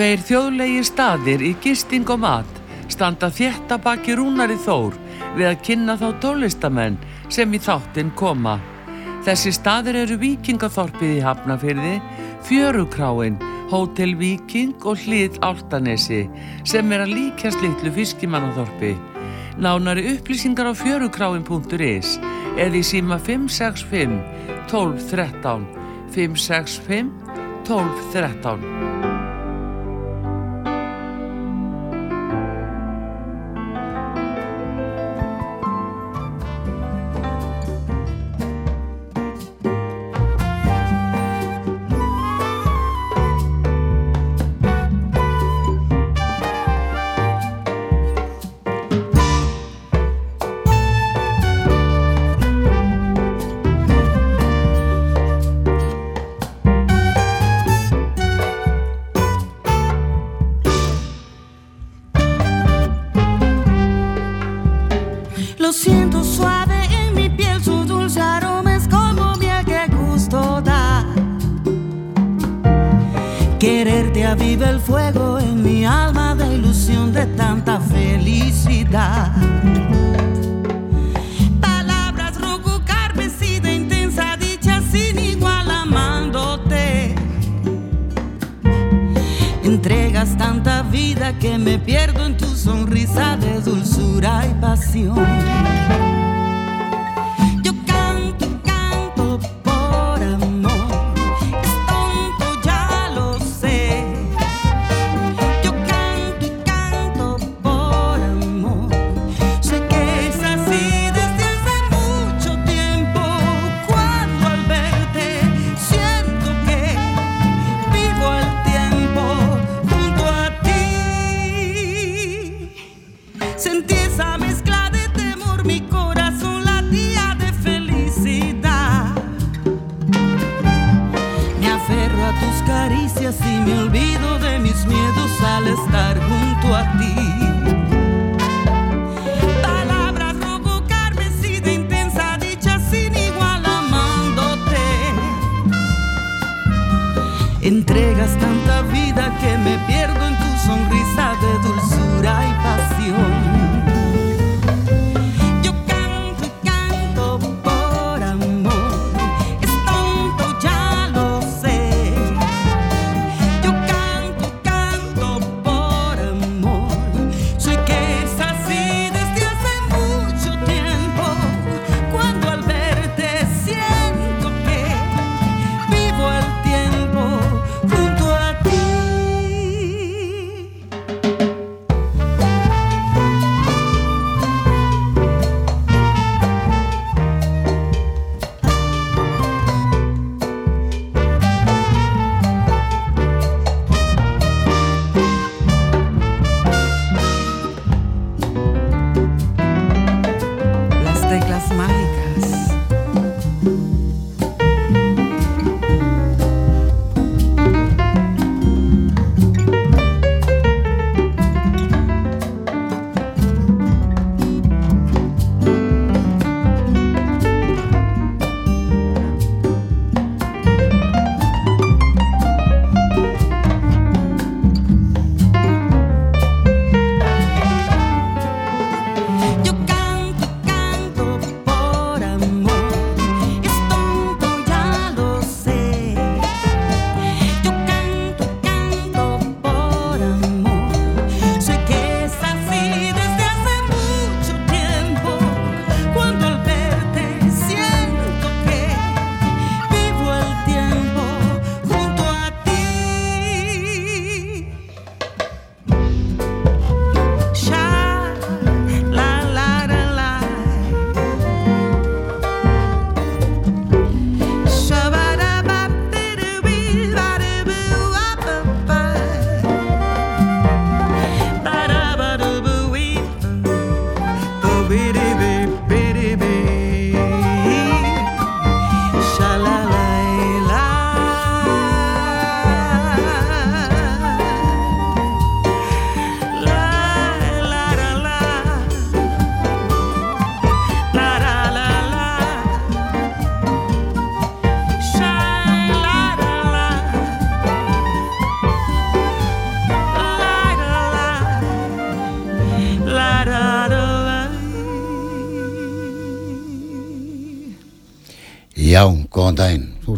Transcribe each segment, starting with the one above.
Tveir þjóðlegir staðir í gisting og mat standa þétta baki rúnari þór við að kynna þá tólistamenn sem í þáttinn koma. Þessi staðir eru Vikingathorpið í Hafnafyrði, Fjörukráin, Hótel Viking og Hlið Áltanesi sem er að líkjast litlu fiskimannathorpi. Nánari upplýsingar á fjörukráin.is eða í síma 565 1213 565 1213 Quererte aviva el fuego en mi alma de ilusión de tanta felicidad. Palabras rojo carmesí de intensa dicha sin igual amándote. Entregas tanta vida que me pierdo en tu sonrisa de dulzura y pasión.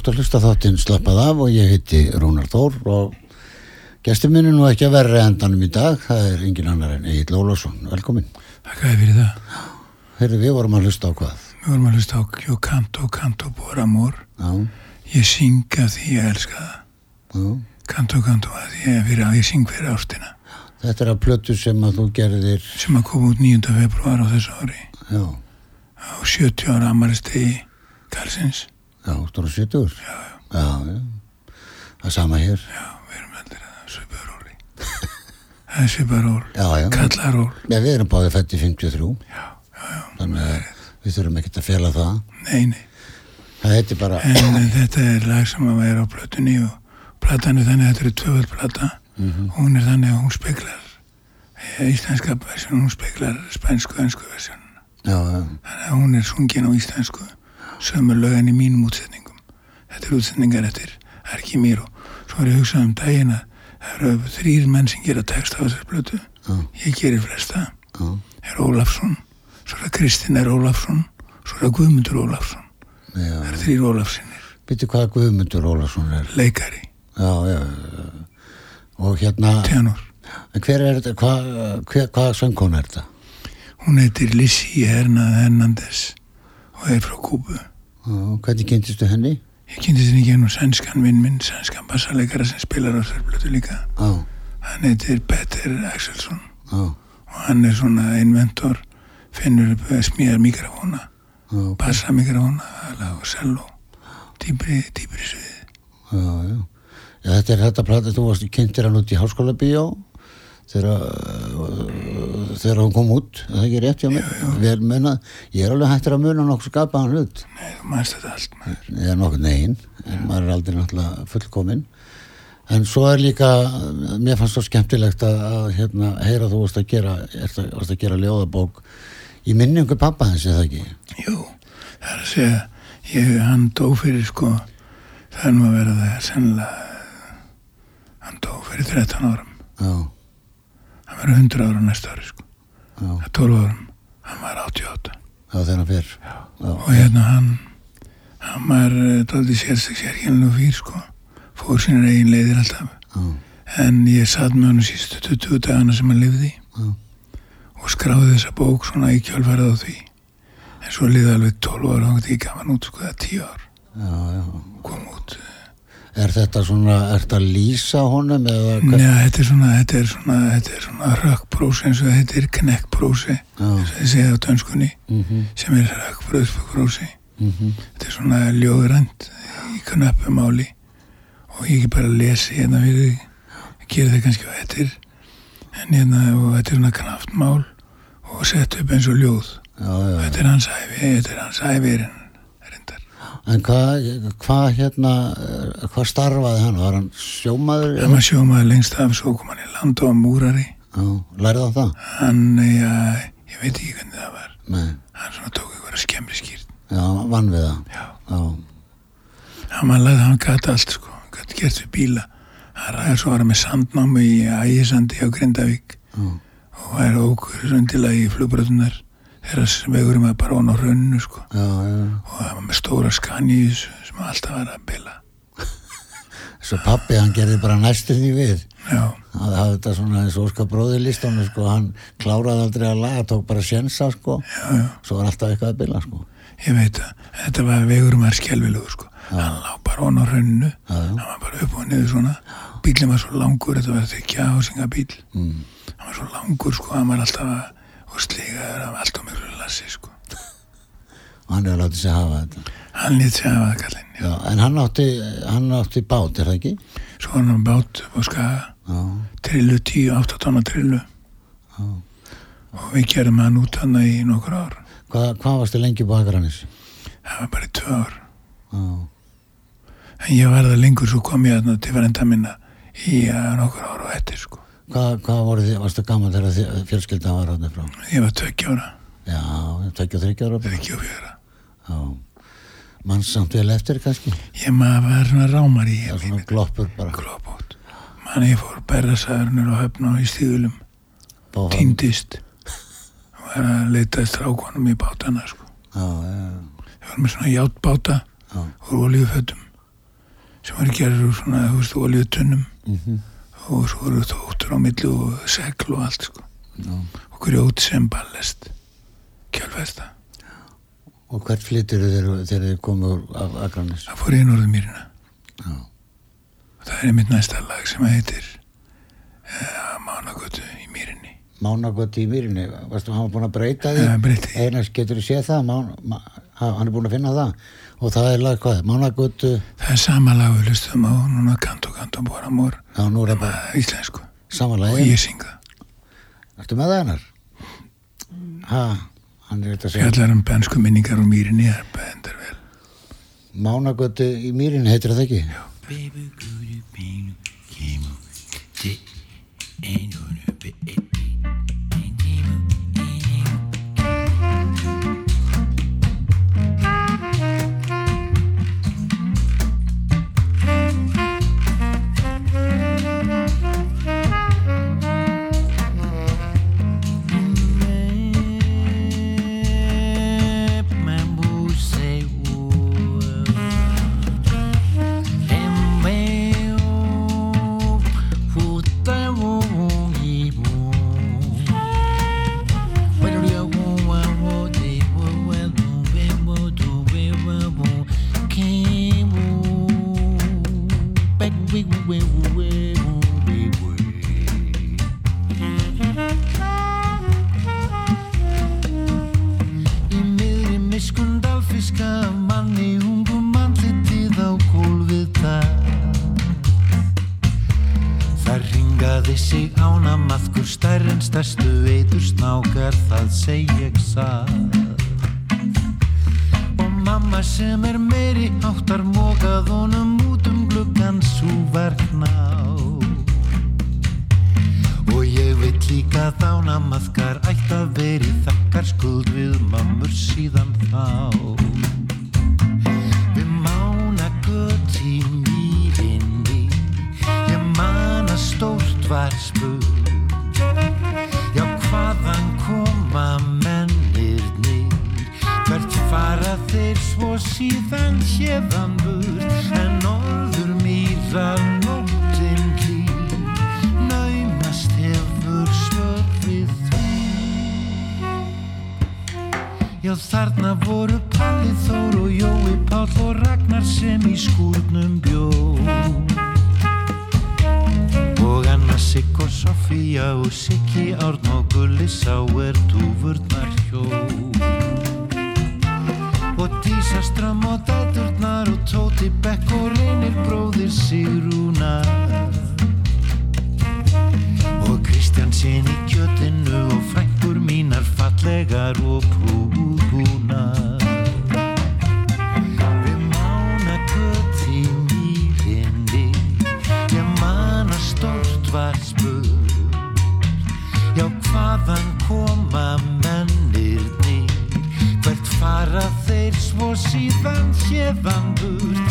Ert að hlusta þáttinn slappað af og ég heiti Rúnar Þór og gestur minn er nú ekki að verra endanum í dag, það er engin annar en Egil Ólásson, velkomin. Þakkaði fyrir það. Herri, við vorum að hlusta á hvað? Við vorum að hlusta á canto, canto por amor. Já, Ég syng af því ég elska það. já. Canto, canto af því ég, fyrir, að ég syng fyrir ástina. Þetta er að plötu sem að þú gerðir, Sem að koma út 9. februar á þessu ári. já, Á 70 ára amaristegi Karlsins. Já, stóra 70 Já, já. Það er sama hér. Já, við erum allir að sviparóli. það er sviparól. Kallaról. Já, við erum báðið fætt í 53, Já, já, já. þannig að við þurfum ekkert að fela það. Nei, nei. Það heitir bara, En þetta er lag sem að vera á plötunni og platan er þannig að þetta er tvöfald plata. Hún er þannig að hún speklar eh, íslenska versjón, hún speklar spænsku, önsku versjón. Þannig að hún er sungin á íslensku sömu lögin í mínum útsetningum. Þetta er útsetningar eftir Erki Míró. Svo er ég hugsað um daginn að það eru þrýr menn sem gera text á þessar blötu. Já. Ég gerir flesta. já, Er Ólafsson, svo er það Kristinn er Ólafsson, svo er það Guðmundur Ólafsson. já. Það eru þrýr Ólafsinnir, Býttu hvað Guðmundur Ólafsson er. leikari, Já, já, já. Og hérna, tenor. en hver er þetta, hvað, hver, hvað söngkona er þetta? Hún heitir Lissi Hernandez og er frá Kúbu. Já, hvernig kynntistu henni? Ég kynnti þenni genið sænskan vinn minn, sænskan bassaleikara sem spilar á þessar blötu líka. Já, Hann heitir Petter Axelsson. já, og hann er svona inventor finnur upp að smíða mikrofóna já, bassa mikrofóna og cello dýbri, dýbri sviði já, já. Já, þetta er þetta plata, þú varst kynntir hann út í háskóla bíó þegar uh, þegar hún kom út, er það ekki rétt hjá mér? Vel menað, ég er alveg hættir að muna nokkuð skapaðan hlut. nei, þú mannst þetta allt maður. Ég er nokkuð negin, en maður er aldrei náttúrulega fullkominn. En svo er líka, mér fannst það skemmtilegt að, að hérna, heyra þú varst að gera, varst að gera ljóðabók í minningu pappa hans, er það ekki? jú, það er að segja ég, hann dó fyrir sko það er nú að vera það sennilega hann dó fyrir 13 árum Já, hann verður 100 ára næsta ári sko. Það er 12 árum, hann var 88 já, þegar hann fyrr. Og hérna hann hann var dálítið sérkjænlega fyrir sko. Fór sínar eigin leiðir alltaf. Já, En ég satt með hann sístu 20 dagana sem hann lifði. Já, og skráði þessa bók svona í kjálfarið á því. En svo liði alveg 12 ára og því gaf hann út sko það 10 ár. Já, já. kom út. Er þetta svona, er þetta að lýsa honum eða hvað? Njá, þetta er svona, þetta er svona, þetta er svona rökkprósi eins og þetta er Já, og þið segja á dönskunni mhm, sem er rökkprósi. mhm, Þetta er svona ljóðrænt í knöppumáli og ég ekki bara lesi hérna fyrir því. Ég geri það kannski á ettir en hérna og þetta er svona knaftmál og sett upp eins og ljóð. já, já. Þetta er hans æfi, þetta er hans æfi reyndar. En hvað, hvað hérna, hvað starfaði hann? Var hann sjómaður? Það maður sjómaði lengst af, svo kom hann í land og var múrari. Já, lærði hann það? Hann, já, ég veit ekki hvernig það var. Nei, Hann svona tók ykkur að skemmri skýrt. já, hann vann við það. Já, Já, hann var lagði, hann gæti allt, sko. Hann gæti gert við bíla. Hann ræði svo var hann með sandnámi í Ægisandi á Grindavík já, og væri ókur söndilega í flugbröðunar þegar vegurum að bara án á rauninu, sko. já, já. Og það var með stóra þessu sem alltaf var að bila. Svo pappi, hann gerði bara næstu því við. Já, Það hafði þetta svona eins og Óskar bróðilistónu, sko, hann kláraði aldrei að laga, tók bara sjensa, sko. Svo var alltaf eitthvað að bila, sko. Ég veit að þetta var vegurum að skelvilegur sko. Hann lá bara án á rauninu. Hann var bara upp og niður svona. Bílinn var svo langur, þetta var þykja ásinga bíl. Mm. Hann var svo langur sko, hann var alltaf að og slíkaður af allt og miklu lassi sko. Og hann hefur látið sig hafa þetta. Hann lét sig af að kallinn. Já. Já, en hann átti, hann átti bát, er það ekki? Svo hann bát upp á skaga, trillu 10, 8 tonna trillu. já. Og við gerum hann út hann í nokkur ár. Hvað, hvað varstu lengi på Akranis? Það var bara í tvö ár. En ég var það lengur, svo kom ég þarna til frenda minna í uh, nokkur ár og eftir sko. Hvað, hvað voru þið, varstu gaman þegar fjölskyldan var hann frá? Ég var tveggja ára, Já, tvekja og þryggja ára ekki og fjöra. Já, mann samt vel eftir kannski. Ég maður var svona rámar í Já, svona gloppur bara. glópót. Man ég fór berðasæðurnir og höfna í stíðulum, Bá hann. týndist og var að leita strákonum í bátana sko. Já, já, Ég var með svona játbáta, úr oljufötum sem var gerður úr svona, þú veist, oljutunnum Mhm. Og svo voru þóttur á millu og segl og allt sko og grjót sem ballest kjálfesta Og hvert flyttir þeir þegar þeir komu af Akranis? það fór í norðumýrina Já. og það er einmitt næsta lag sem heitir uh, Mánagötu í mýrinni Mánagötti í mýrinni, varstu, hann búin að breyta því? Breyti. Einars, getur þú séð það? Mán, ma, ha- hann er búin að finna það. Og það er lag, hvað, Mánagöttu, það er sama lag við lustum á núna Kanto Kanto Boramor já, nú er það bara íslensku. Saman og ég synga. Ertu með það einar? Ha, hann er þetta að segja. fjallar um bensku minningar og mýrinni er bendar vel. Mánagöttu í mýrinni, heitir það ekki? Já. Baby, you be came T ain't gonna be Í manni ungum andlitið á gólfið það Það ringaði sig ánamaðkur stærr en stærstu veitur snákar það seg ég sað Og mamma sem er meiri áttar mókað honum út um gluggan svo verkná Og ég veit líka að ánamaðkar ætti að veri þakkar skuld við mammur síðan þá var spurt Já, hvaðan koma mennirnir? Hvert fara þeir svo síðan hérðan burt? En norður mýrar nóttin hlýr Naumast hefur svör við því. Já, þarna voru Palli Þór og Jói Páll og Ragnar sem í skúrnum bjó. Og Anna Sigg og Sofía og Siggi Árn og Gulli sá er dúfurnar hjó Og Dísa Strömm og dæturnar og Tóti Bekk og reynir bróðir Sigrúnar. Og Kristján sín í kjötinu og frængur mínar fallegar og prúðbúnar síðan hérðan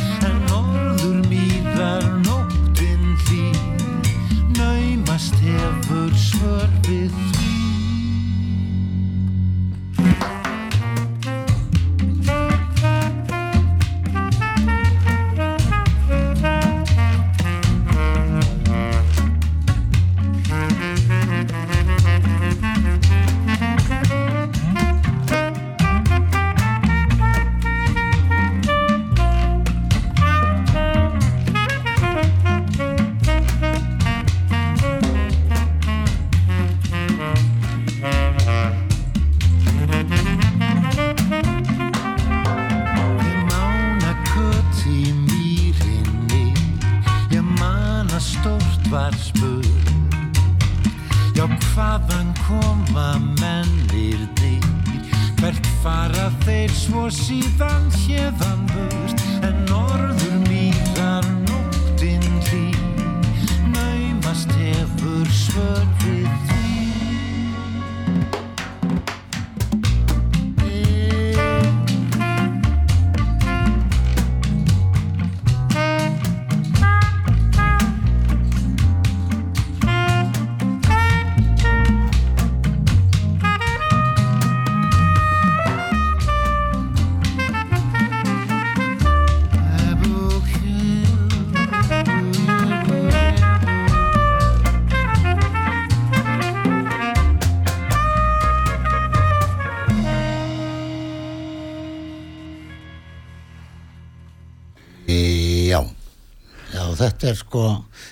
þetta er sko,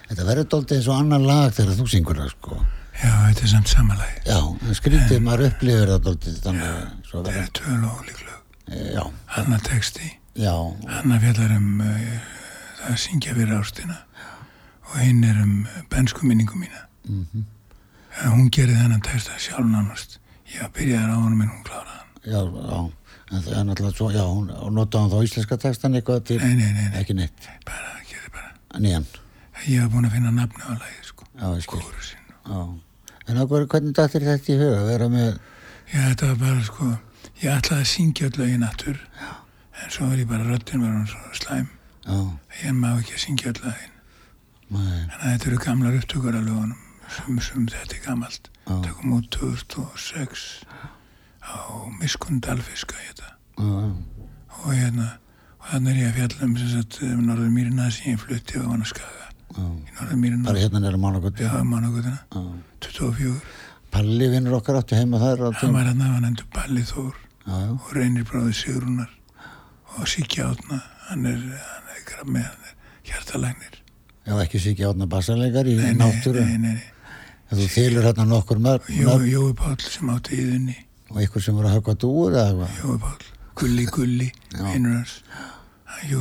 þetta verður doldið eins og annar lag þegar þú syngur það sko. Já, þetta er samt samanlægi. Já, en skrítið maður upplifir það doldið, þannig að Það verður, er tvöl og ólíklög. já, Anna texti, já, Anna fjallar um uh, það að syngja fyrir ástina og hinn er um uh, bensku minningu mína. mhm, En hún gerði þennan texta sjálf nánast. Ég byrjaði á honum en hún kláraði hann. já, já, en það er náttúrulega svo, já, hún, og notaði hún þá íslenska textan eitthvað til, Nei, nei, nei, ekki neitt, bara. Nýjan, Ég hef búin að finna nafni á lagi, sko. já, ég skil, Kóru sinn. já, en okkur, hvernig dættir þetta í huga, að vera með, Já, þetta var bara, sko, ég ætlaði að syngja öll lögin aftur. En svo var ég bara, röddinn var hún svo slæm. já, Ég má ekki að syngja lögin. nei, En þetta eru gamlar upptökur af lögunum. Sum, sum, þetta er gamalt. Já. Það kom út 2006 á Miskun Dalfiska, þetta. já, já, Og hérna, þannig er ég að fjalla um um Norður Mýrina sem ég flutti á Vanaskaga. já, Í Norður Mýrina, bara hérna nýra mánagötu, já, mannagötuna, já, 24. Palli vinnur okkar áttu heima þar tím, var hérna, hann endur Balli Þór. já, já, og reynir bráði Sigrúnar og Siggi Átna hann er, hann er grammi, hann er hjartalægnir já, ekki sikki átna bassarleikar í náttúru, nei, nei, nei. þú þylur hérna nokkur mörg, Jó, Jói Páll sem átti íðunni og ykkur sem voru að höfka dúur eða eitthvað, Jói Páll, Gulli Gulli Já. vinnur hans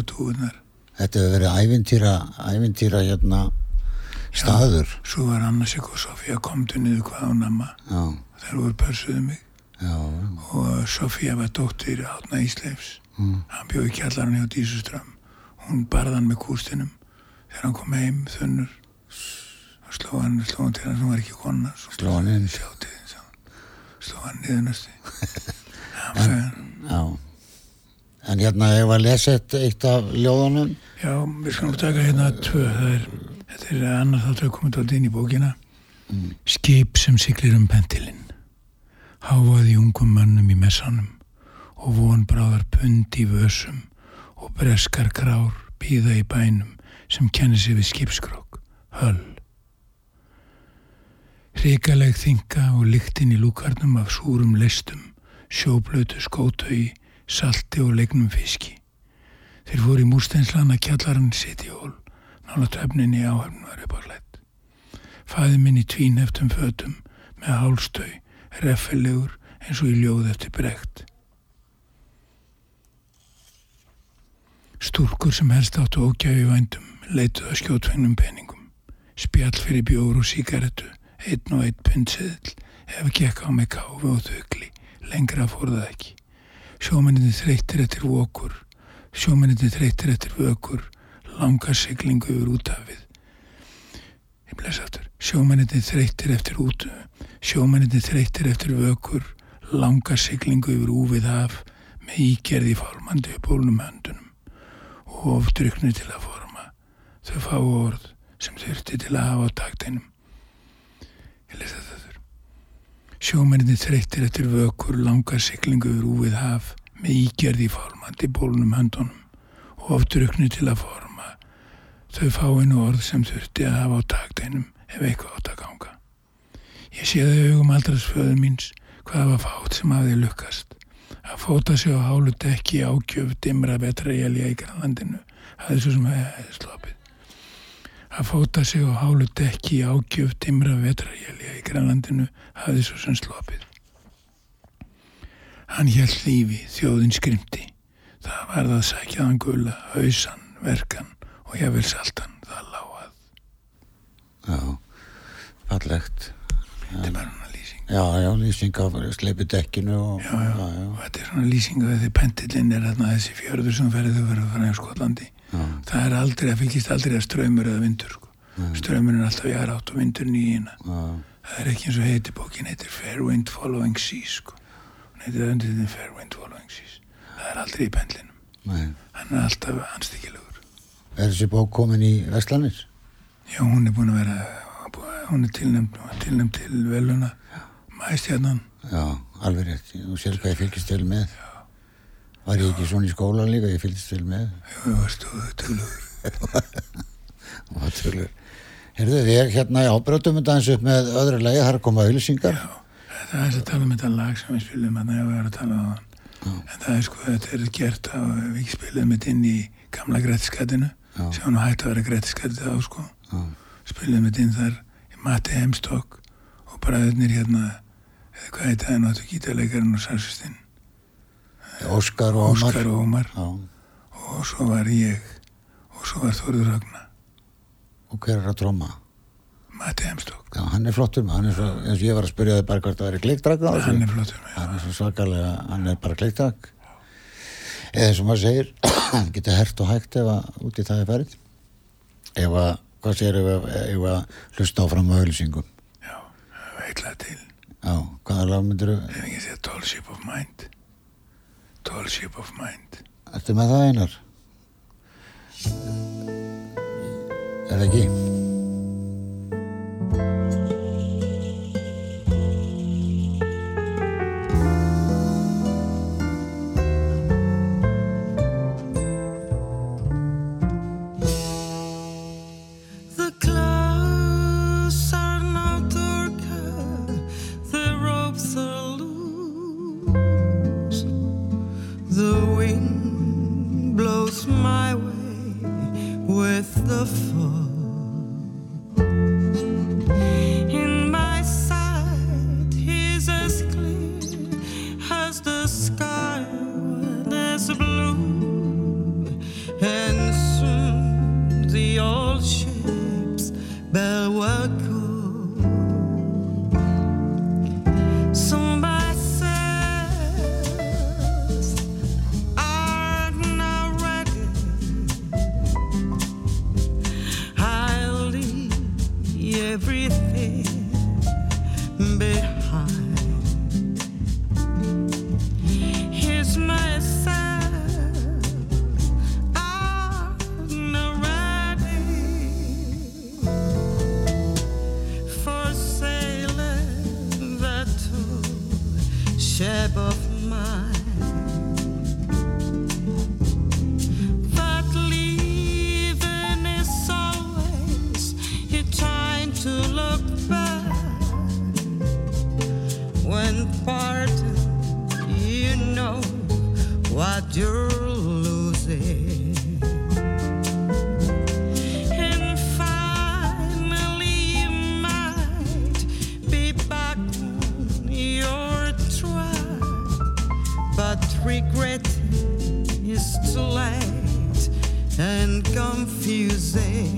túðunar þetta hefur verið ævintýra, ævintýra hérna staður, svo var Anna Sigg og Sofía komdu niður hvað á namma já, þær voru pörsuðu mig. Já, og Sofía var dóttir Átna Ísleifs. Mm, hann bjóði kjallarinn hjá Dísuström. Hún barðan með kústinum. Þegar hann kom heim þunnur og sló hann, sló hann til hann sem var ekki konna Sló hann inn. sló hann niður næstu já, en hérna var að lesa eitt, eitt af ljóðunum, já, við skulum taka hérna tvö er, þetta er annar þáttur að koma tótt inn í bókina. Skip sem siglir um pentilinn háfaði ungum mönnum í messanum og von bráðar pund í vössum og breskar grár býða í bænum sem kennir sig við skipskrók, höll. Ríkaleg þinga og lyktin í lúkarnum af súrum listum, sjóblötu skótauði, salti og legnum fiski. Þeir fóru í múrsteinslana kjallarinn sitt í hól, nála töfninni áhefn var upp á hlætt. Fæði minn í tvín eftum fötum með hálstau, reffilegur eins og í ljóð eftir brekt. Stúlkur sem helst áttu ógæfi vændum leituð að skjótfengnum peningum. Spjall fyrir bjór og síkaretu, einn og einn pundseðl, ef gekk á með káfi og þögli, lengra fór það ekki. Sjómenninni þreyttir eftir vokur, sjómenninni þreyttir eftir vökur, langa siglingu yfir útafið. Ég bless aftur. Sjómenninni þreyttir eftir út, sjómenninni þreyttir eftir vökur, langa siglingu yfir úfið haf, með ígerði fálmandi upp bólnum höndunum og ofdryknu til að forma þau fá orð sem þurfti til að hafa á taktinum. Ég lesa þetta þurr. Sjómenninni þreyttir eftir vökur langa siglingu yfir úfið haf með ígerði fálmandi bólnum höndunum og ofdryknu til að forma þau fáinu orð sem þurfti að hafa á taktinum ef eitthvað átt að ganga. Ég sé það í augum aldrasföður míns hvað var fátt sem hafði lukkast að fóta sig á hálu dekki ágjöf dimra vetraélja í grannlandinu hafði svo sem hefði sloppið. Að fóta sig á hálu dekki ágjöf dimra vetraélja í grannlandinu hafði svo sem sloppið. Hann hjælt lífi, þjóðin skrimti. Það varð að sækja hann gula, hausan, verkan og jável saltan, það lágað. já, fallegt, Þetta er bara hann lýsing. já, já, lýsing af sleipi dekkinu og, Já, já, og þetta er svona lýsing að því pentillin er þarna þessi fjörður sem ferðu verið að fara í Skotlandi. Já, Það er aldrei, það fylgist aldrei að ströymur eða vindur, sko. Ströymur er alltaf í aðra átt og vindurinn í eina. já, Það er ekki eins og heiti bókin, heitir Fair Wind Following Seas, sko. Hún heitir undir því Fair Wind Following Seas. Það er aldrei í pendlinum. nei, Hann er alltaf anstíkilegur. er þessi bók komin í Vestlanir? Já, hún er búin að vera, hún er tilnæmt, til veluna, mæstjarnan. Já, alveg rétt, þú sér hvað ég fylgist til með Var ég ekki svona í skóla líka, ég fylgist til með. Stóðu tölugur. og það tölur Herðu, við hérna, já, brötum þetta eins upp með öðru lagi, er að koma auðlýsingar Já, það er að tala um þetta lag sem við spilum að það er að tala um hann. En það er sko, þetta er gert á, við spilum þetta inn í gamla grættiskatinu sem hann hætti að vera greiðskættið á sko. Spilum við inn þar í Matti Hemstokk og bræðurnir hérna eða hvað heit það náttu gítarleikarinn og sarsustinn Óskar og Ómar Óskar og Ómar Já. og svo var ég og svo var Þorður Ragnar og hver er að tróma? Matti Hemstokk Já, hann er flottur er svo, eins og ég var að spyrja þig bara hvort það er kleiktrak á þessu. hann er flottur með Hann er svo svakalega, hann er bara kleiktrak. Eða sem maður segir, hann getur hert og hægt ef að út í það er farið. Ef að, hvað segir ef að, ef að hlusta áfram á auðlýsingum? já, veitla til Já, hvaða lag myndir þú, ef ekki segja Tall Ship of Mind Tall Ship of Mind ertu með það einar? Er það ekki? Ship of mine. That leaving is always a time to look back. When parting, you know what you're and confusing.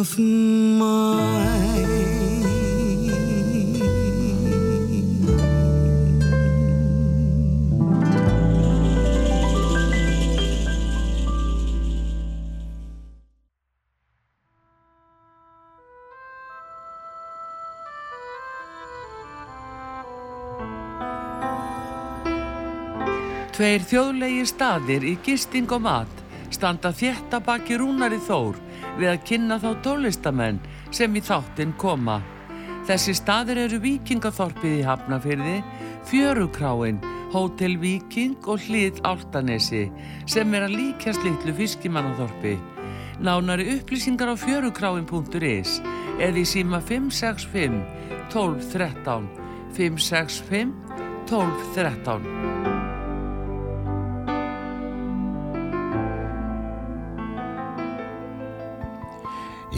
Of mine. Tveir þjóðlegi staðir í gisting og mat standa þétta baki rúnari þór við að kynna þá tólistamenn sem í þáttinn koma. Þessi staðir eru Víkingaþorpið í Hafnafyrði, Fjörukráin, Hótel Víking og Hlið Áltanesi sem er að líkjast litlu fiskimannaþorpi. Nánari upplýsingar á fjörukráin.is eða í síma 565 12 13 565 12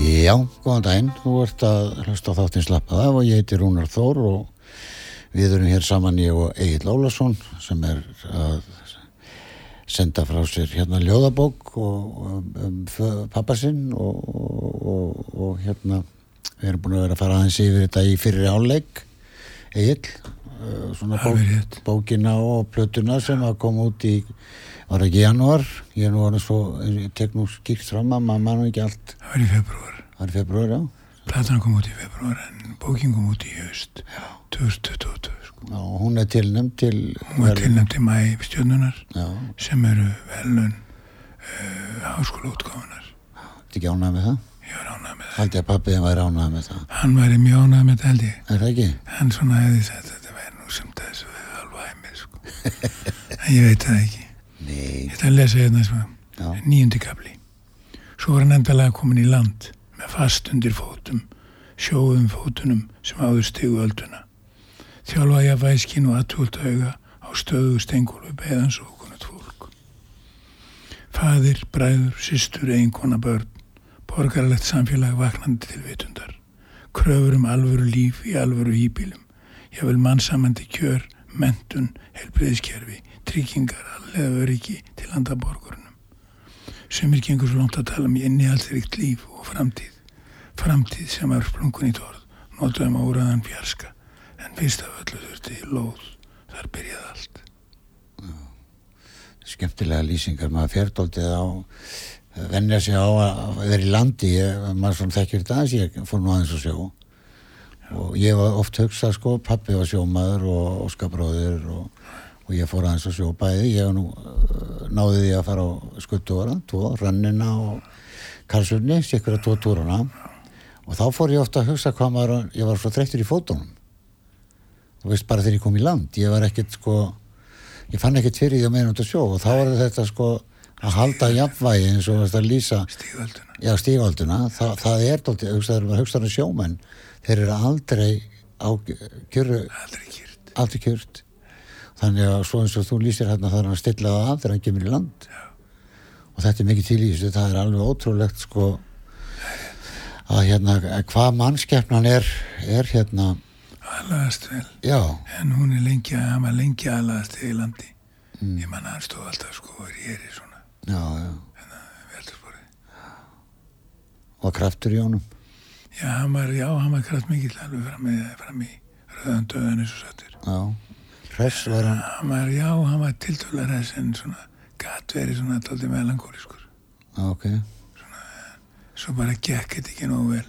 Já, góðan daginn, þú ert að hlusta á þáttinn slappað af og ég heiti Rúnar Þór og við erum hér saman ég og Egil Ólason sem er að senda frá sér hérna ljóðabók og um, um pappa sinn og, og, og, og hérna við erum búin að vera að fara aðeins yfir þetta í fyrir áleik Egil, uh, svona bók, bókina og plötuna sem að koma út í var ekki í janúar, ég er nú orðin svo ég tek nú skýrt fram að maður mann ekki allt. Það var í februar. Það er februar, já. Platan kom út í februar en bókin kom út í haust 2022 sko. Já, hún er tilnæmt til... Hún var tilnæmt í mæ stjörnunar Já, sem eru velun uh, háskóla útgáfunar. þetta ekki ánægð með það? Ég var ánægð með það. Haldi að pappiðin væri ánægð með það. Hann væri mjög ánægð með þetta held ég. Er það ekki? Hann svona hefði sagt að þetta væri nú sem þessu alveg hæmið sko. en ég veit það ekki. Nei. Ég ætla að lesa hérna svo Já. nýjundi kapli. Svo var hann endalega komin í land með fast undir fótum, sjóðum fótunum sem áður stigu ölduna. Þjálfa ég að væskin og aðtúlt auga á stöðu stengulu beðans og konuð fólk. Fadir, bræður, systur, eiginkona, börn, borgarlegt samfélag vaknandi til vitundar. Kröfur um alvöru líf í alvöru hýbílum. Ég vil mannsamandi kjör, mentun, helbriðiskerfi, tryggingar, allega öryggi til landa borgurunum. Sumir gengur svo langt að tala um innihaldsrikt líf og framtíð. Framtíð sem er splungun í tórð, notaðum á úræðan fjarska. En fyrst af öllu þurfti lóð, þar byrjaði allt. Skemmtilega lýsingar, maður fjördóldið á vennja sig á að vera í landi ég, maður svona þekkir þetta aðeins ég fór nú aðeins að sjó og ég var oft hugsað sko, pappi var sjómaður og óskabróðir og, og ég fór aðeins að sjó bæði ég nú, uh, náði því að fara á skuttúra, tvo, rannina og Karlsvörni, sikkur að tvo túrana og þá fór ég ofta að hugsa hvað maður, ég var svo þreyttur í fótunum þú veist bara þegar ég kom í land ég var ekkert sko ég fann ekkert fyrir því að út að sjó og þá var þetta sko að halda jafnvægi eins og þetta lýsa Stígölduna. já, stígalduna, Þa, það er dálítið, hugsaður, maður hugsaður um sjómenn þeir eru aldrei á kjöru, Aldrei kýrt. aldrei kjört þannig að svo eins og þú lýsir hérna það er að stilla það af þegar hann kemur í land já. Og þetta er mikið til í þessu það er alveg ótrúlegt sko að hérna hvað mannskeppnan er er hérna, Aðlagast vel. já En hún er lengi, hann var lengi aðlagast í landi. Ég manna hann stóð alltaf sko og er í svona já, já, veldursporið. og kraftur í honum Já, hann var, já, hann var kraft mikill alveg fram í, fram í rauðan döðan eins og sattur. já, hress var hann Hann var, já, hann var tiltölar þess en svona gatt verið svona alltaf melankóliskur. já, ok, Svo bara gekk þetta ekki nógu vel.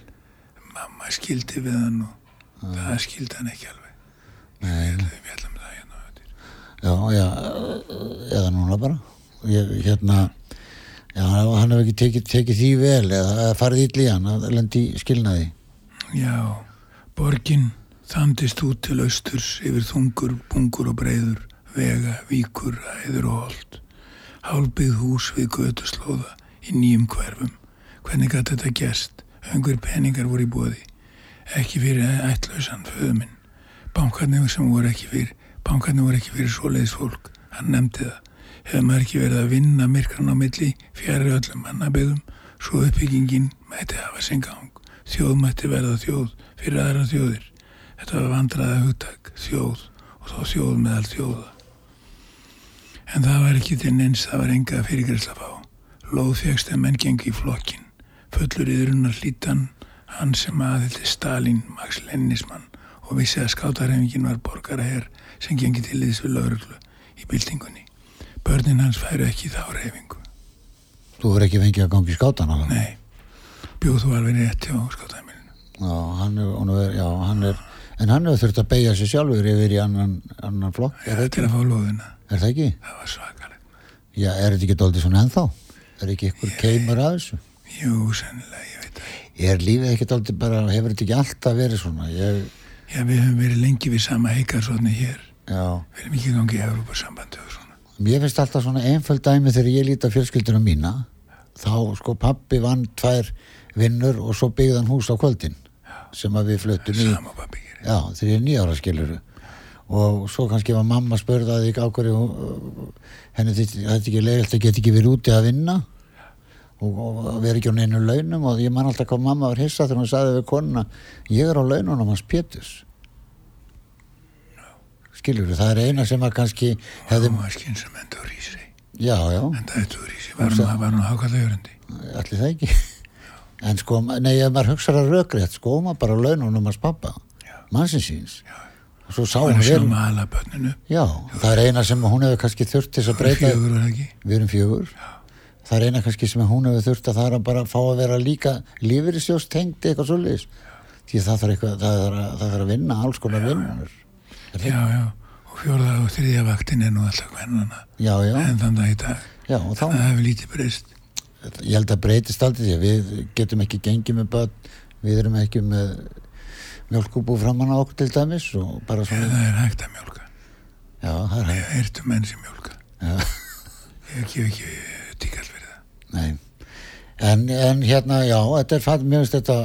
Mamma skildi við hann og það skildi hann ekki alveg. nei, Við fjallum það hérna. Já, já, eða núna bara. Ég, hérna, já, hann hefur ekki tekið, tekið því vel eða farið í hann að lendi skilnaði. Já, borgin þandist út til austurs yfir þungur, bungur og breyður, vega, víkur, æður og hold. Hálbyggð hús við götuslóða í nýjum hverfum. Hvernig gæti þetta gerst? Öngur peningar voru í bóði. Ekki fyrir ætlausan föðuminn. Bankarnir sem voru ekki fyrir, bankarnir voru ekki fyrir svoleiðis fólk. Hann nefndi það. Hefur maður ekki verið að vinna myrkran á milli fjari öllum mannabyggðum, svo uppbyggingin mæti hafa sinn gang. Þjóð mætti verða þjóð fyrir aðra þjóðir. Þetta var vandraða hugtak, þjóð og þá þjóð meðal þjóða. En það var ekki til neins, það var enga fyrirgræsla fá. Lóð fegst að menn gengi í flokkin. Fullur yðrunar hlítan, hann sem aðildi Stalin, Max Lennismann og vissi að skátarhefingin var borgaraher sem gengi til þess við lauruglu í byltingunni. Börnin hans færu ekki þá reyfingu. Þú verður ekki fengið að gangi í skátan alveg? Nei, bjóð þú alveg rétt hjá skátarheimilinu. Já, hann er, er, já, hann er, en hann hefur þurft að beigja sig sjálfur yfir í annan, annan flokk, er það Til ekki? að fá lóðina. Er það ekki? Það var svakalegt. Já, er þetta ekki doldið svona ennþá? Er ekki ykkur keimur að þessu? Jú, sennilega, ég veit það. Er lífið ekki doldið bara, hefur þetta ekki alltaf verið svona? Ég, Já, við höfum verið lengi við sama heikarsotni hér. já, Við erum ekki gangið í Európa-sambandi og svona. mér finnst alltaf svona einföld dæmi þegar ég líti á fjölskyldunum mína, þá sko pappi vann tvær vinnur og svo byggði hann hús á kvöldin sem að við fluttum í. Sama pappi gerir. Já, þegar ég er nýjára skiluru og svo kannski var mamma spurðaði á hverju hún- henni þetta þetta ekki leiðilt að geta ekki verið úti að vinna. Og, og vera ekki á neinu launum. Og ég man alltaf hvað mamma var hissa þegar hún sagði við konuna ég er á laununum hans Péturs. Skiluru, það er eina sem að kannski hefði, Það var skinn sem endur í sig. já, já. En það er túr í sig. Var hún, hún hákalla jörundi? allir það ekki. En sko, nei, ef maður hugsaði að rökrétt sko, maður bara á laununum hans pappa mannsins síns. Og svo sá hún að börninu? Já, það er eina sem hún hefur kannski þurft til að breyta Fjögur var það ekki? Við erum fjögur Það er eina kannski sem hún hefur þurft að það er að bara fá að vera líka lífyrirsjóstengd eitthvað svoleiðis Því það þarf, eitthvað, það, þarf að, það þarf að vinna alls konar vinnur Já, já. Og fjórða og þriðja vaktin er nú alltaf hvernana. Já, já, En þann dag í dag. já og þá Það hefur lítið breyst. Ég held að breytist aldrei því að við getum ekki gengið með börn Við erum ekki með mjölkúbú framann á okkur til dæmis og bara svona það er hægt að mjólka. Já, það er hægt Ég heyrtu menn sem mjólka. Já. Ég gef ekki tíkall fyrir það. Nei En, en hérna, já, þetta er mér finnst þetta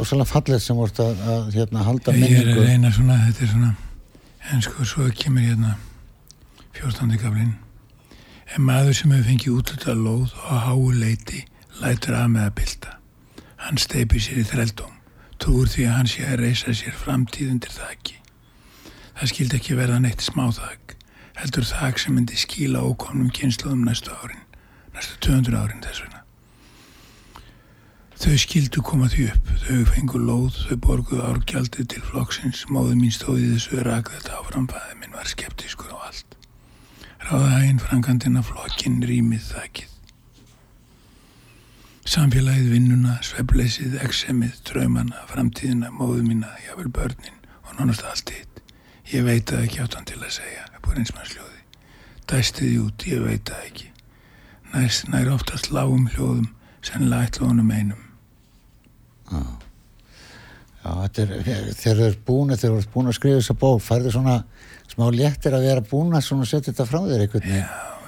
ósæðlega fallið sem vorst að, að hérna, halda Ég er að minningu reyna svona, þetta er svona, en sko, svo kemur hérna 14. gaflinn. En maður sem hefur fengið útluta lóð og háu leiti lætur af með að bylta. Hann steipir sér í þreldóm, trúur því að hann sé að reysa sér framtíð undir þakki. Það skildi ekki verða neitt smáþak, heldur þak sem myndi skíla ókomnum kynsluðum næstu árin, næstu 200 árin þess vegna. Þau skildu koma því upp, þau fengu lóð, þau borguðu árgjaldið til flokksins, móðu mín stóði þessu rak þetta áfram, fæði minn var skeptískur á allt. Ráðahægin frangandinn af flokkin rýmið þakkið. Samfélagið vinnuna, svefleysið, eksemið, draumana, framtíðina, móðu mína, jável börnin og nánast allt hitt. Ég veit það ekki áttan til að segja, upp á reynsmannsljóði. Dæstið út, ég veit það ekki. Næst nær oftast lágum hljóðum, sennilega ætla honum einum. Já, þetta er, þau eru búin þegar þú ert búin að skrifa þessa bók færðu svona smá léttir að vera búin að svona setja þetta frá þér veginn Já,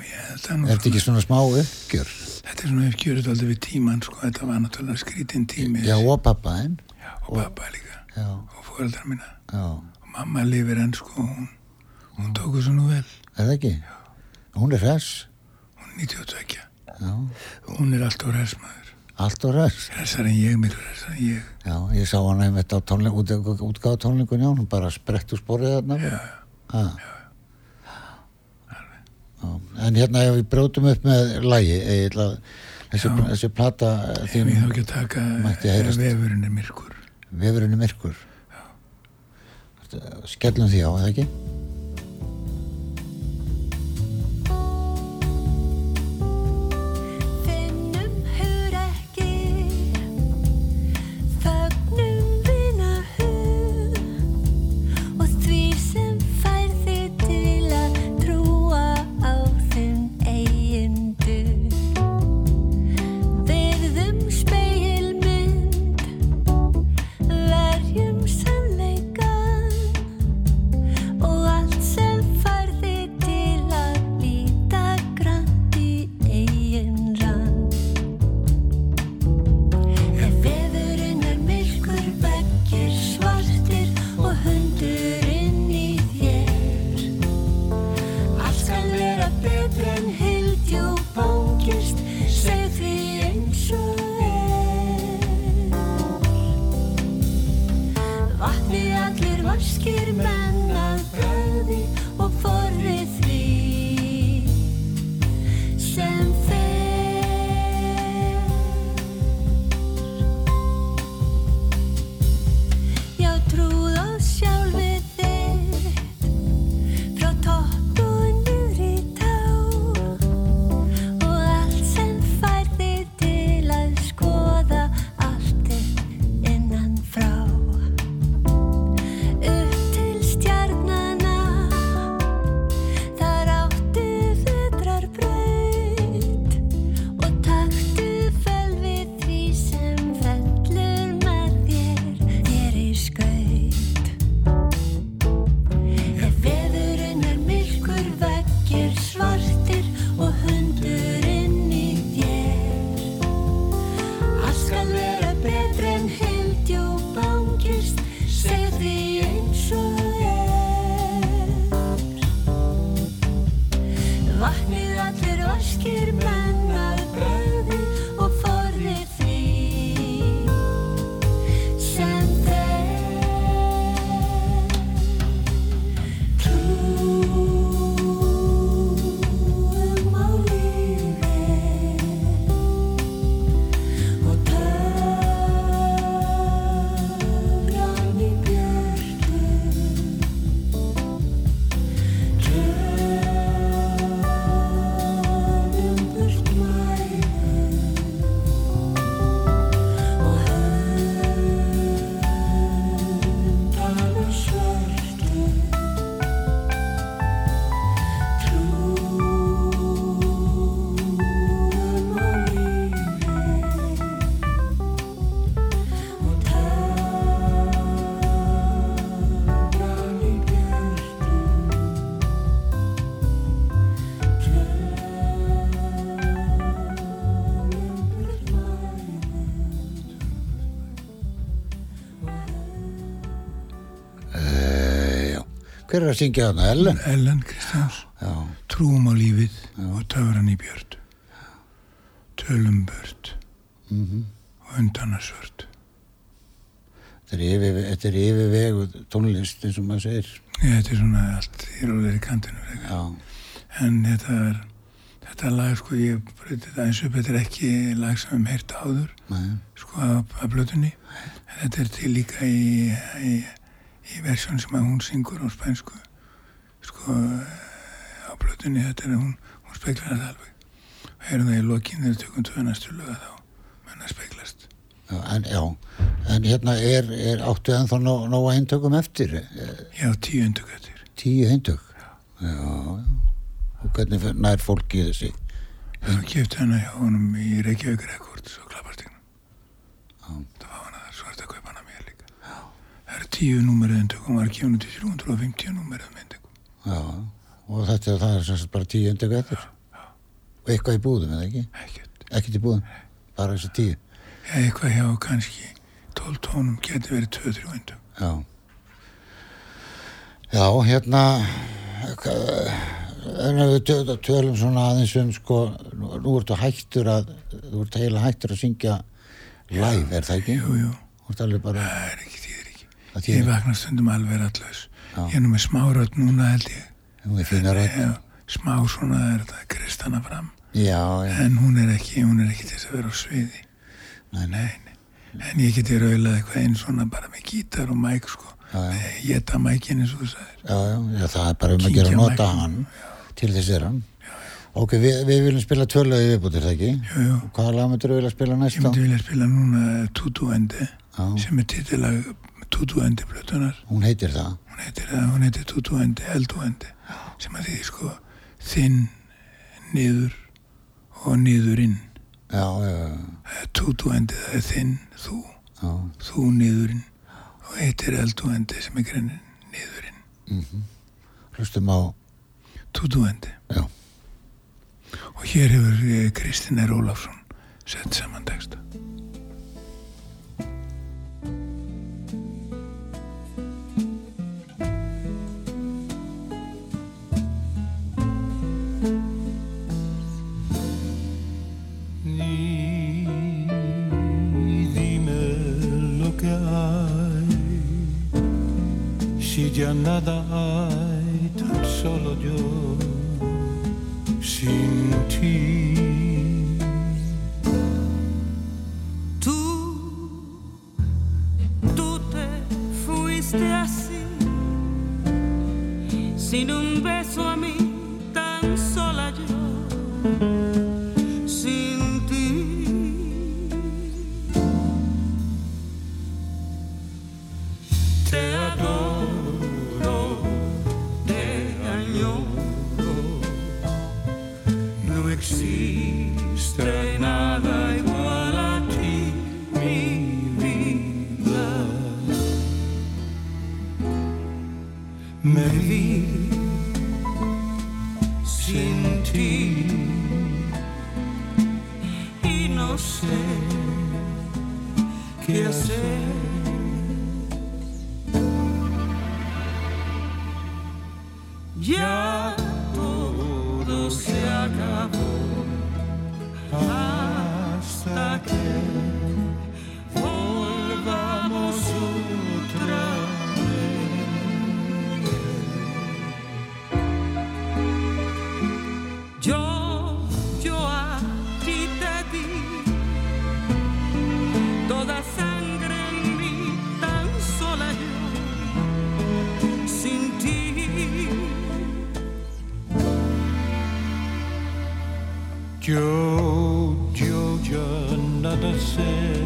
ég held að nú Er þetta ekki svona smá uppgjör? Þetta er svona uppgjörið aldrei við tíman, sko, þetta var náttúrulega skrítin tími. Já, og pappa þinn Já, og pappa líka, Já, og fóreldrar mína. já, Og mamma lifir enn, sko, hún, hún tóku svo nú vel, er það ekki? Hún er hress hún er 92. Já, Hún er alltaf resmaður. allt og hress Hressar en ég, miklu hressar en ég. Já, ég sá hann einmitt á tónleik, út, útgáð tónleikunni á hún bara sprett úr sporið þarna já, já. En hérna ef við brjótum upp með lægi þessi, þessi plata eh, þín við þá ekki að taka eh, vefurinn er myrkur. vefurinn er myrkur. Skellum því á, eða ekki? Hver er að syngja þarna? Ellen? Ellen Kristjáns Já, Trúum á lífið og töfran í björn Tölum bört mhm. og undana svört Þetta er yfirvegu tónlist eins og maður segir. Ég, Þetta er svona allt í rólir í kantinu. Já, en þetta er þetta lag sko ég breytti þetta eins upp þetta er ekki lag sem við heyrt áður nei, sko af blötunni þetta er til líka í, í, í versjón sem að hún syngur á spænsku sko á blötunni þetta er hún hún speklar þetta alveg og heyrum það í lokin þegar tökum tvö næstu löga þá menn að speklast já, en, já. en hérna er, er áttu ennþá ná, nóga eintökum eftir? Já tíu endugættir Tíu eintök? Já, já. Og hvernig nær fólki þessi? þá kefti hana hjá honum í Reykjavík Records og klappartíknum Já. það var hana það svart að kaupa hana mér líka já. Það eru tíu númerið endugum var ekki hún til 350 númerið endugum Já, og þetta það er sem sagt bara tíu eintök eftir? Og eitthvað í búðum, eða ekki? ekkert Ekkert í búðum, bara þessi tíu. Já, eitthvað hjá kannski 12 tónum geti verið 2-3 endug. Já. Já, hérna, en við tö- tölum svona aðeins um, sko, nú, ertu hættur að, þú ert heila hættur að syngja live, er það ekki? Jú, jú, það er ekki Ég þýðir, vakna stundum alveg allus. Ég er nú með smárödd núna held ég. þú er að, Já, smá svona er þetta kristana fram. já, já, En hún er ekki, hún er ekki til að vera á sviði. nei, nei. En ég geti raulað eitthvað einn svona bara með gítar og mæk sko. Ég geta mækin eins og þú já, það er bara um að gera nota hann, til þess er hann. Ok, við, við viljum spila tvölaði viðbútir, það ekki? Jú. Hvaða lag myndir þú vilja spila Ég næst á? myndi vilja spila núna Tutu Endi sem er titilag Tutu Endi blötunar. hún heitir það. hún heitir, heitir Tutuendi, Elduendi sem að því sko þinn niður og niðurinn. Já, já, já, Tutuendi það er þinn, þú. Þú niðurinn. Og heitir Elduendi sem er greinin niðurinn. Hlustum á, Tutuendi. Og hér hefur eh, Kristinn R. Ólafsson sett saman texta Nada yanadaydım soluyor şimdi Tu, tu te fuiste así sin un beso ya todo se acabó Joe, Joe, Joe, another sin.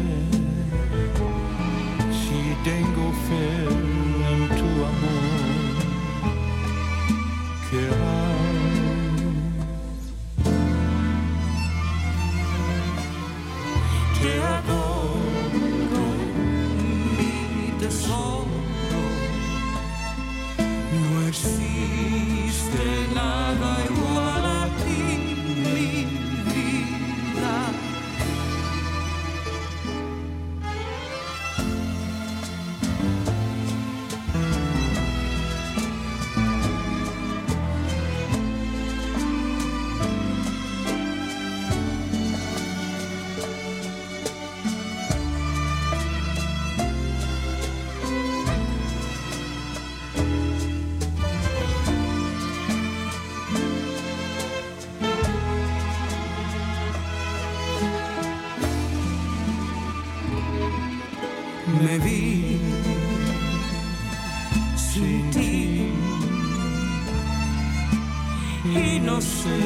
Y no sé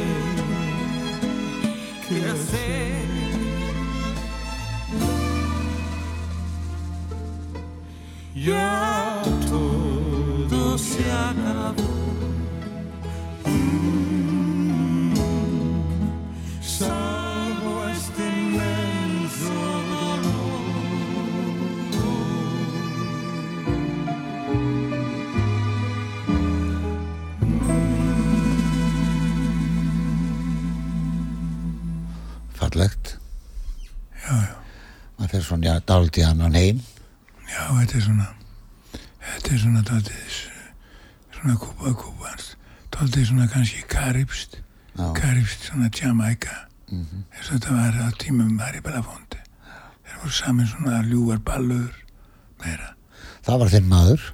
qué hacer. Ya todo se acabó. Dálítið annan heim. Já, þetta er svona þetta er svona daldið svona kúpa kúpans daldið svona kannski karibst já, karibst svona Jamaica eins og þetta var á tímum Harry Belafonte þeir voru saman svona ljúvar ballur meira. Það var þinn maður.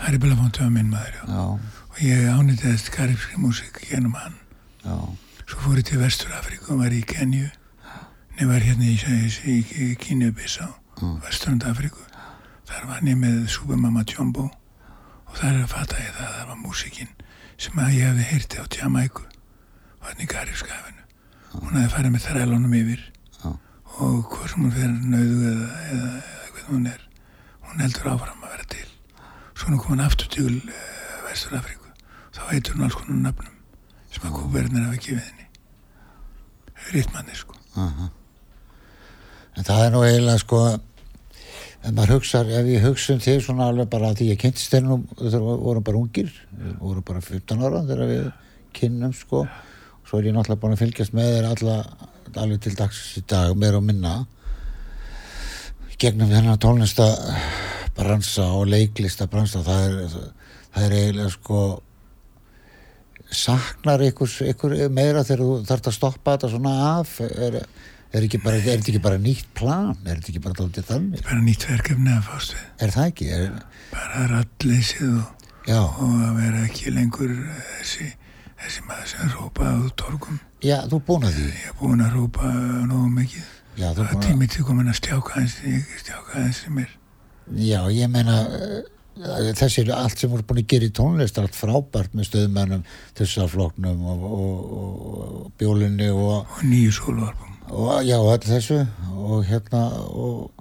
Harry Belafonte var minn maður já. já, og ég ánýttaðist karibski músík genum hann. Svo fór ég til Vestur Afríku og var í Kenju ég var hérna í, í, í Kínu Bissá Vesturund Afríku. Þar var ég með Supermama Jumbo og þar er fatta ég það að það var músíkin sem að ég hefði heyrti á Jamaiku og hann í Karibskafinu hún hefði farið með þrælunum yfir Já. og hvað sem hún fyrir nauðu eða, eða, eða hvað hún er hún heldur áfram að vera til. Svo hún kom hann aftur til uh, Vestur Afríku þá heitur hún alls konar nöfnum sem að kúbernir hafa gefið henni. Ritmanni sko. Aha en það er nú eiginlega sko ef maður hugsa, ef ég hugsa um þig svona alveg bara því ég þegar við vorum bara ungir, vorum bara 15 ára þegar við kynnum sko. Svo er ég náttúrulega búin að fylgjast með þér alla, alveg til dags í dag meira og minna gegnum þennan tónlista bransa og leiklista bransa. Það er, það er eiginlega sko saknar ykkur, ykkur meira þegar þú þarft að stoppa þetta svona af? Er, er, ekki er þetta ekki bara nýtt plan? Er þetta ekki bara dálítið þannig? Bara nýtt verkefni að fást við er það ekki? Er, bara ralleysið og, og að vera ekki lengur þessi, þessi maður sem rópa á torgum. Já, þú er búin að því. Ég er búin að rópa nógu mikið. Já, það er er tímið til komin að stjáka hans stjáka hans sem er já, ég meina eh, þessi allt sem voru búin að gera í tónlist er allt frábært með stöðmennum þessafloknum og, og, og, og bjólinni og og nýju sólualbum og já, allt þessu. Og hérna og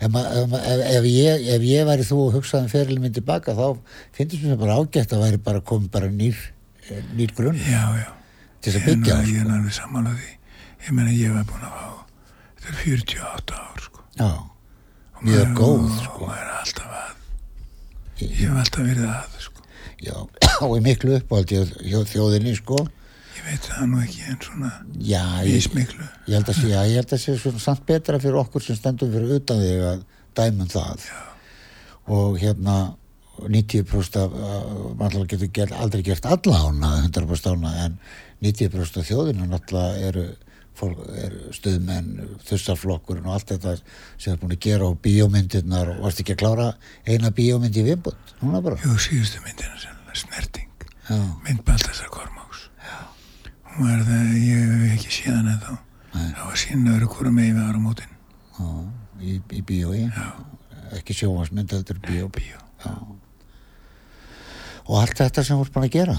ef, ef, ef, ef, ég, ef ég væri þú og hugsaði um ferilin minn tilbaka þá finnst mér bara ágætt að væri bara komið bara nýr, eh, nýr grunn já, já, til þess að ég er byggja ég er sko. alveg sammála því. Ég meina ég var búin að fá þetta er 48 ár sko. Já, Og mjög góð og sko. maður er alltaf að ég hef alltaf verið að sko. Já, og í miklu uppáhald hjá þjóðinni sko. ég veit það nú ekki en svona já, ég, ég held að sé, já, ég held að sé svona samt betra fyrir okkur sem stendum fyrir utan þig að dæmum það. Já. og hérna 90% af, af náttúrulega getur gert, aldrei gert alla ána 100% ána en 90% af þjóðinu náttúrulega eru, fólk, eru stuðmenn þussarflokkurinn og allt þetta sem er búin að gera á bíómyndirnar og varst ekki að klára eina bíómynd í viðbútt núna bara. Jú síðustu myndina sem snerting. Já, var það, ég hef ekki síðan en þá það var sínaður hvora megin við ára mótin já, í, í bíói. Ekki sjóvansmynd heldur bíó, bíó. Já. og allt þetta sem voru búin að gera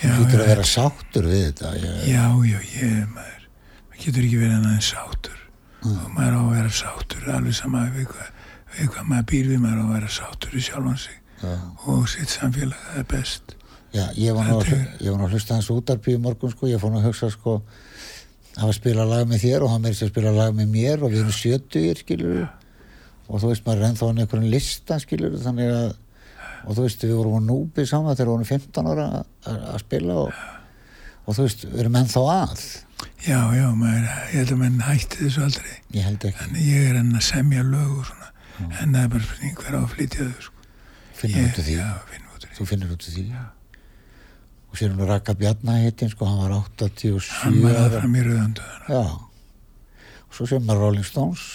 það getur að vera sáttur við þetta ég, já, já, ég maður maður getur ekki verið annað en sátur og maður á að vera sátur alveg sama við hvað, við hvað maður býr við maður á að vera sátur í sjálfan sig. Já, og sitt samfélag, það er best já, ég var nú að, hlusta hans í morgun sko, ég fór nú að hugsa sko hann var að spila lag með þér og hann sér að spila lag með mér og við erum sjötugir skilur og þú veist maður er ennþá hann einhverjum lista skilur þannig að og þú veist við vorum á núbi saman þegar við vorum 15 ára að, spila og, og þú veist við erum ennþá að. Já, já, maður, ég held að menn hætti þessu aldrei. Ég held ekki, en ég er enn að semja lög og svona. En það er bara spurning hver á að flytja þau sko. finnur út af því. Já, finnum út af því. Þú finnur út af því og sér hún Raka Bjarna heitin sko, hann var 87 hann var aðfram í rauðandöðuna já. Og svo sér maður Rolling Stones.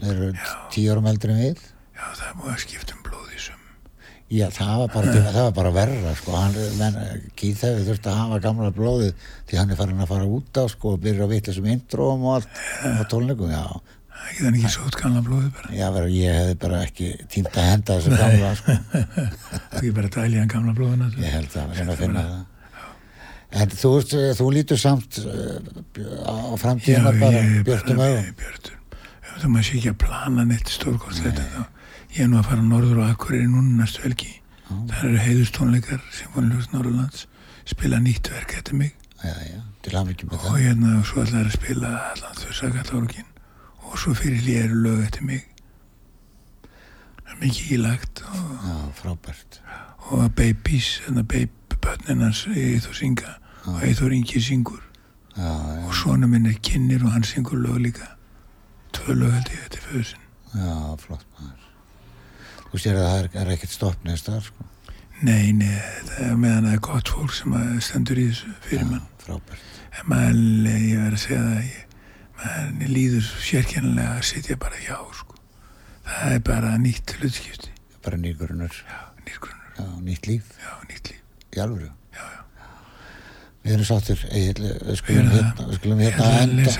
Þeir eru tíu árum eldri en við. Já, það búið að skipta um blóð í sum. Já það var bara, það var bara verra sko, Keith hefði þurft að hafa gamla blóðið því hann er farin að fara út á sko og byrja að vitla sem intróum og allt á tónleikum, já, Það geta hann ekki sótt gamla blóði bara. Já, vera, ég hefði bara ekki tímt að henda þessu gamla, sko. Það er bara dælja hann gamla blóðina. Ég held að reyna að finna það. En þú, eh, þú lítur samt uh, á framtíðina bara. Björtum. Ef þú maður sé ekki að plana neitt stórkostlegt þá. Ég er nú að fara norður og akkurir núna næstu helgi. Það eru heiðustónleikar Sinfoniljós Norrlands spila nýtt verk eftir mig Já, já, og það. hérna og svo ætlar að spila allan þau sakalórgin og svo fyrir léru lög eftir mig það er mikið ílagt og, Já, frábært. og að babies hérna babybötninans Eithor synga og Eithor Ingi syngur Já, já, og svona minn er kynir og hann syngur lög líka tvö lög held ég eftir föðusinn já, flott maður. Þú sér að það er, er ekkert stopp neðst þar, sko. nei, nei, það er meðan það er gott fólk sem að stendur í þessu fyrir mann Frábært. En maður, ég verð að segja það, ég, maður líður sérkennilega að sitja bara hjá, sko. Það er bara nýtt hlutskipti, Bara Já, nýtt líf. já, nýtt líf. Í alvöru. Já, já. Við erum sáttir, við skulum hérna, við skulum hérna að enda.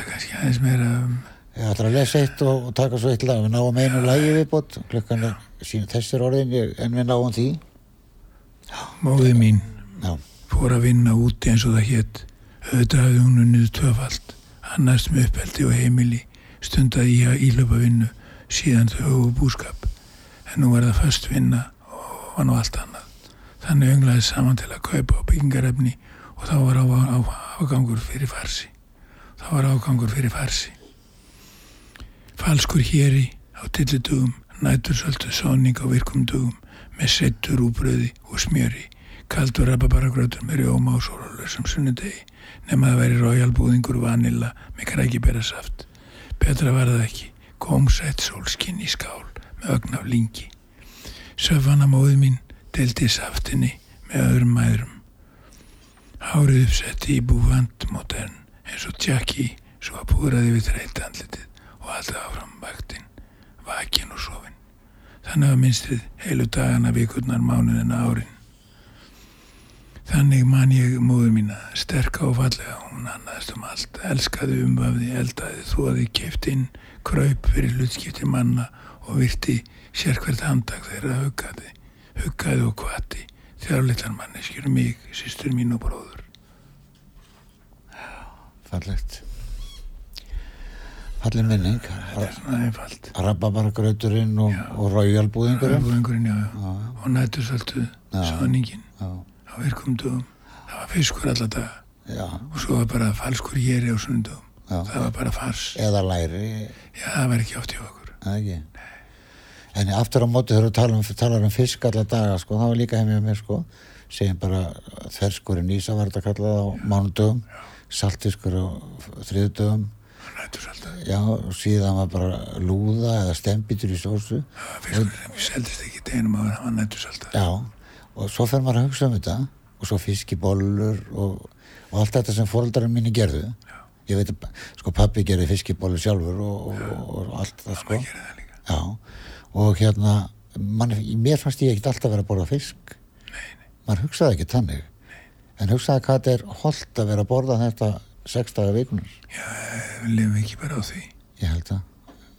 um, Ég ætla að lesa eitt og, og taka svo eitt lag. Við náum einu lagi viðbót. Klukkan er sín þessir orðin, en við náum því. móði mín, fór að vinna úti eins og það hétt. Auðvitað hafði hún unnið tvöfald, annars með uppeldi og heimili, stundaði ég að ílöpa vinnu, síðan þau höfu búskap. En nú var það föst vinna og var nú allt annað. Þannig önglaði saman til að kaupa á byggingarefni og þá var á, á, ágangur fyrir farsi. Þá var ágangur fyrir farsi. Falskur héri á tillitugum, nætursöldu sóning á virkum dugum með settur úbröði og smjöri, kaldur rababaragröður með rjóma og sólarlausum sunnudegi, nema það væri royalbúðingur vanilla með krækibera saft. Betra var það ekki, gómsætt sólskinn í skál með ögn af lingi. Söfana móði mín deldi saftinni með öðrum mæðrum. Hárið uppsetti í búvand modern eins og Jackie svo að púraði við þreyta andlitið og alltaf áfram vaktinn, vakin og sofin. Þannig var minnstrið heilu dagana, vikurnar, mánuðina, árin. Þannig man ég móður mína, sterka og fallega, hún annaðist um allt, elskaði umvafði, eldaði, þóði, keift inn, kraup fyrir hlutskipti manna og virti sérkvært handag þeirra huggaði, huggaði og kvati, þjárleitar manneskjur mig, systur mín og bróður. fallegt. Fallin minning. Þetta er svona einfalt. Rababaragrauturinn og, og raujalbúðingurinn. Röfbúðingurinn, já, já, og nætursöldu, Já. sáningin Já, á virkum dögum. Það var fiskur alla daga og svo var bara falskur héri á sunnudögum. já. Það var bara fars. Eða læri, Já, það var ekki oft hjá okkur. ekki. En aftur á móti þegar þú talar um, talar um fisk alla daga, sko, það var líka hjá mér, sko. Segjum bara þverskurinn Ísa var þetta kallað á mánudögum, saltfiskur á þriðdögum, já, og síðan var bara lúða eða stembitur í sósu. Fiskur sem við seldist ekki deginum áður, hann var nætursöldu. Já, og svo fer maður að hugsa um þetta og svo fiskibollur og, og allt þetta sem fóröldarinn mínu gerðu. Ég veit að, sko, pappi gerði fiskibollur sjálfur og, og, og allt það, sko. Já, og hérna, man, mér fannst ég ekkert alltaf vera að borða fisk. Nei, nei. Maður hugsaði ekki tannig. En hugsaði hvað þetta er holdt að vera að borða þetta sex daga vikunar. Já, við lifum ekki bara á því. Ég held að.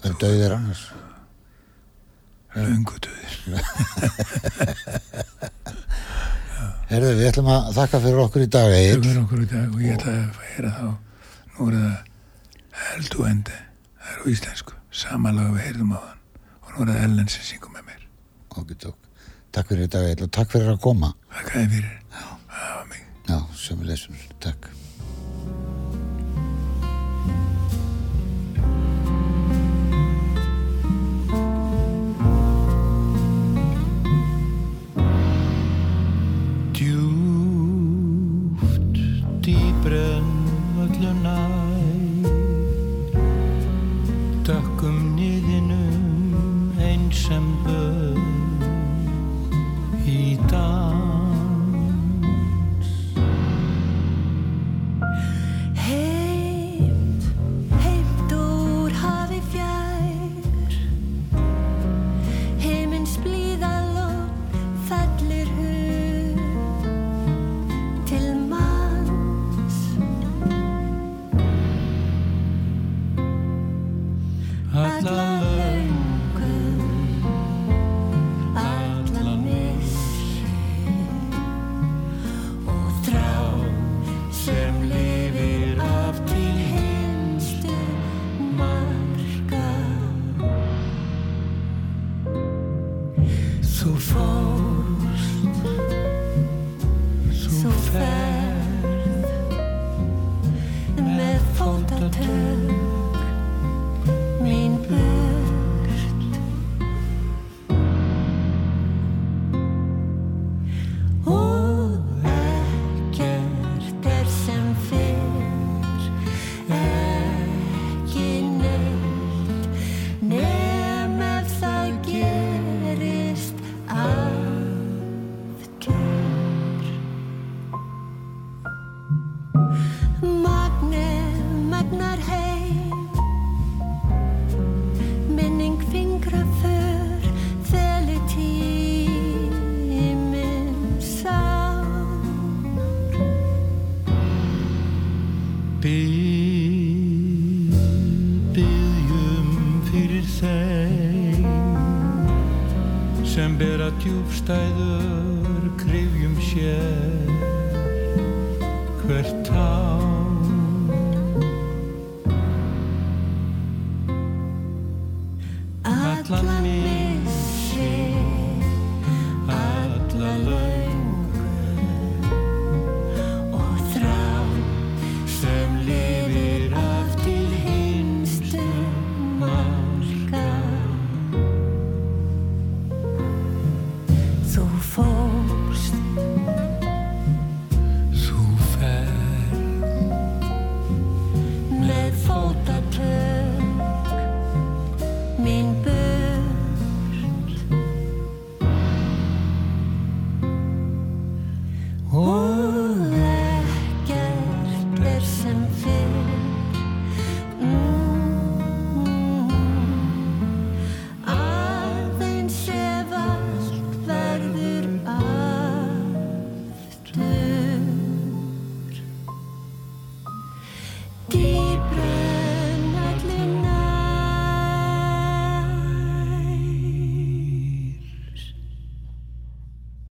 Er döðir annars. Löngu döðir. Herðu, við ætlum að þakka fyrir okkur í dag, Egil. verður okkur í dag og ég ætla að heyra þá. Nú er það Eldu Endi. Það er á íslensku. Sama lag við heyrðum á þann. Og nú er það Ellen sem syngur með mér. Ok, tók. Takk fyrir í dag, og takk fyrir að koma. Þakka þið fyrir. Já. Það var mig. Já, sömuleysum, takk.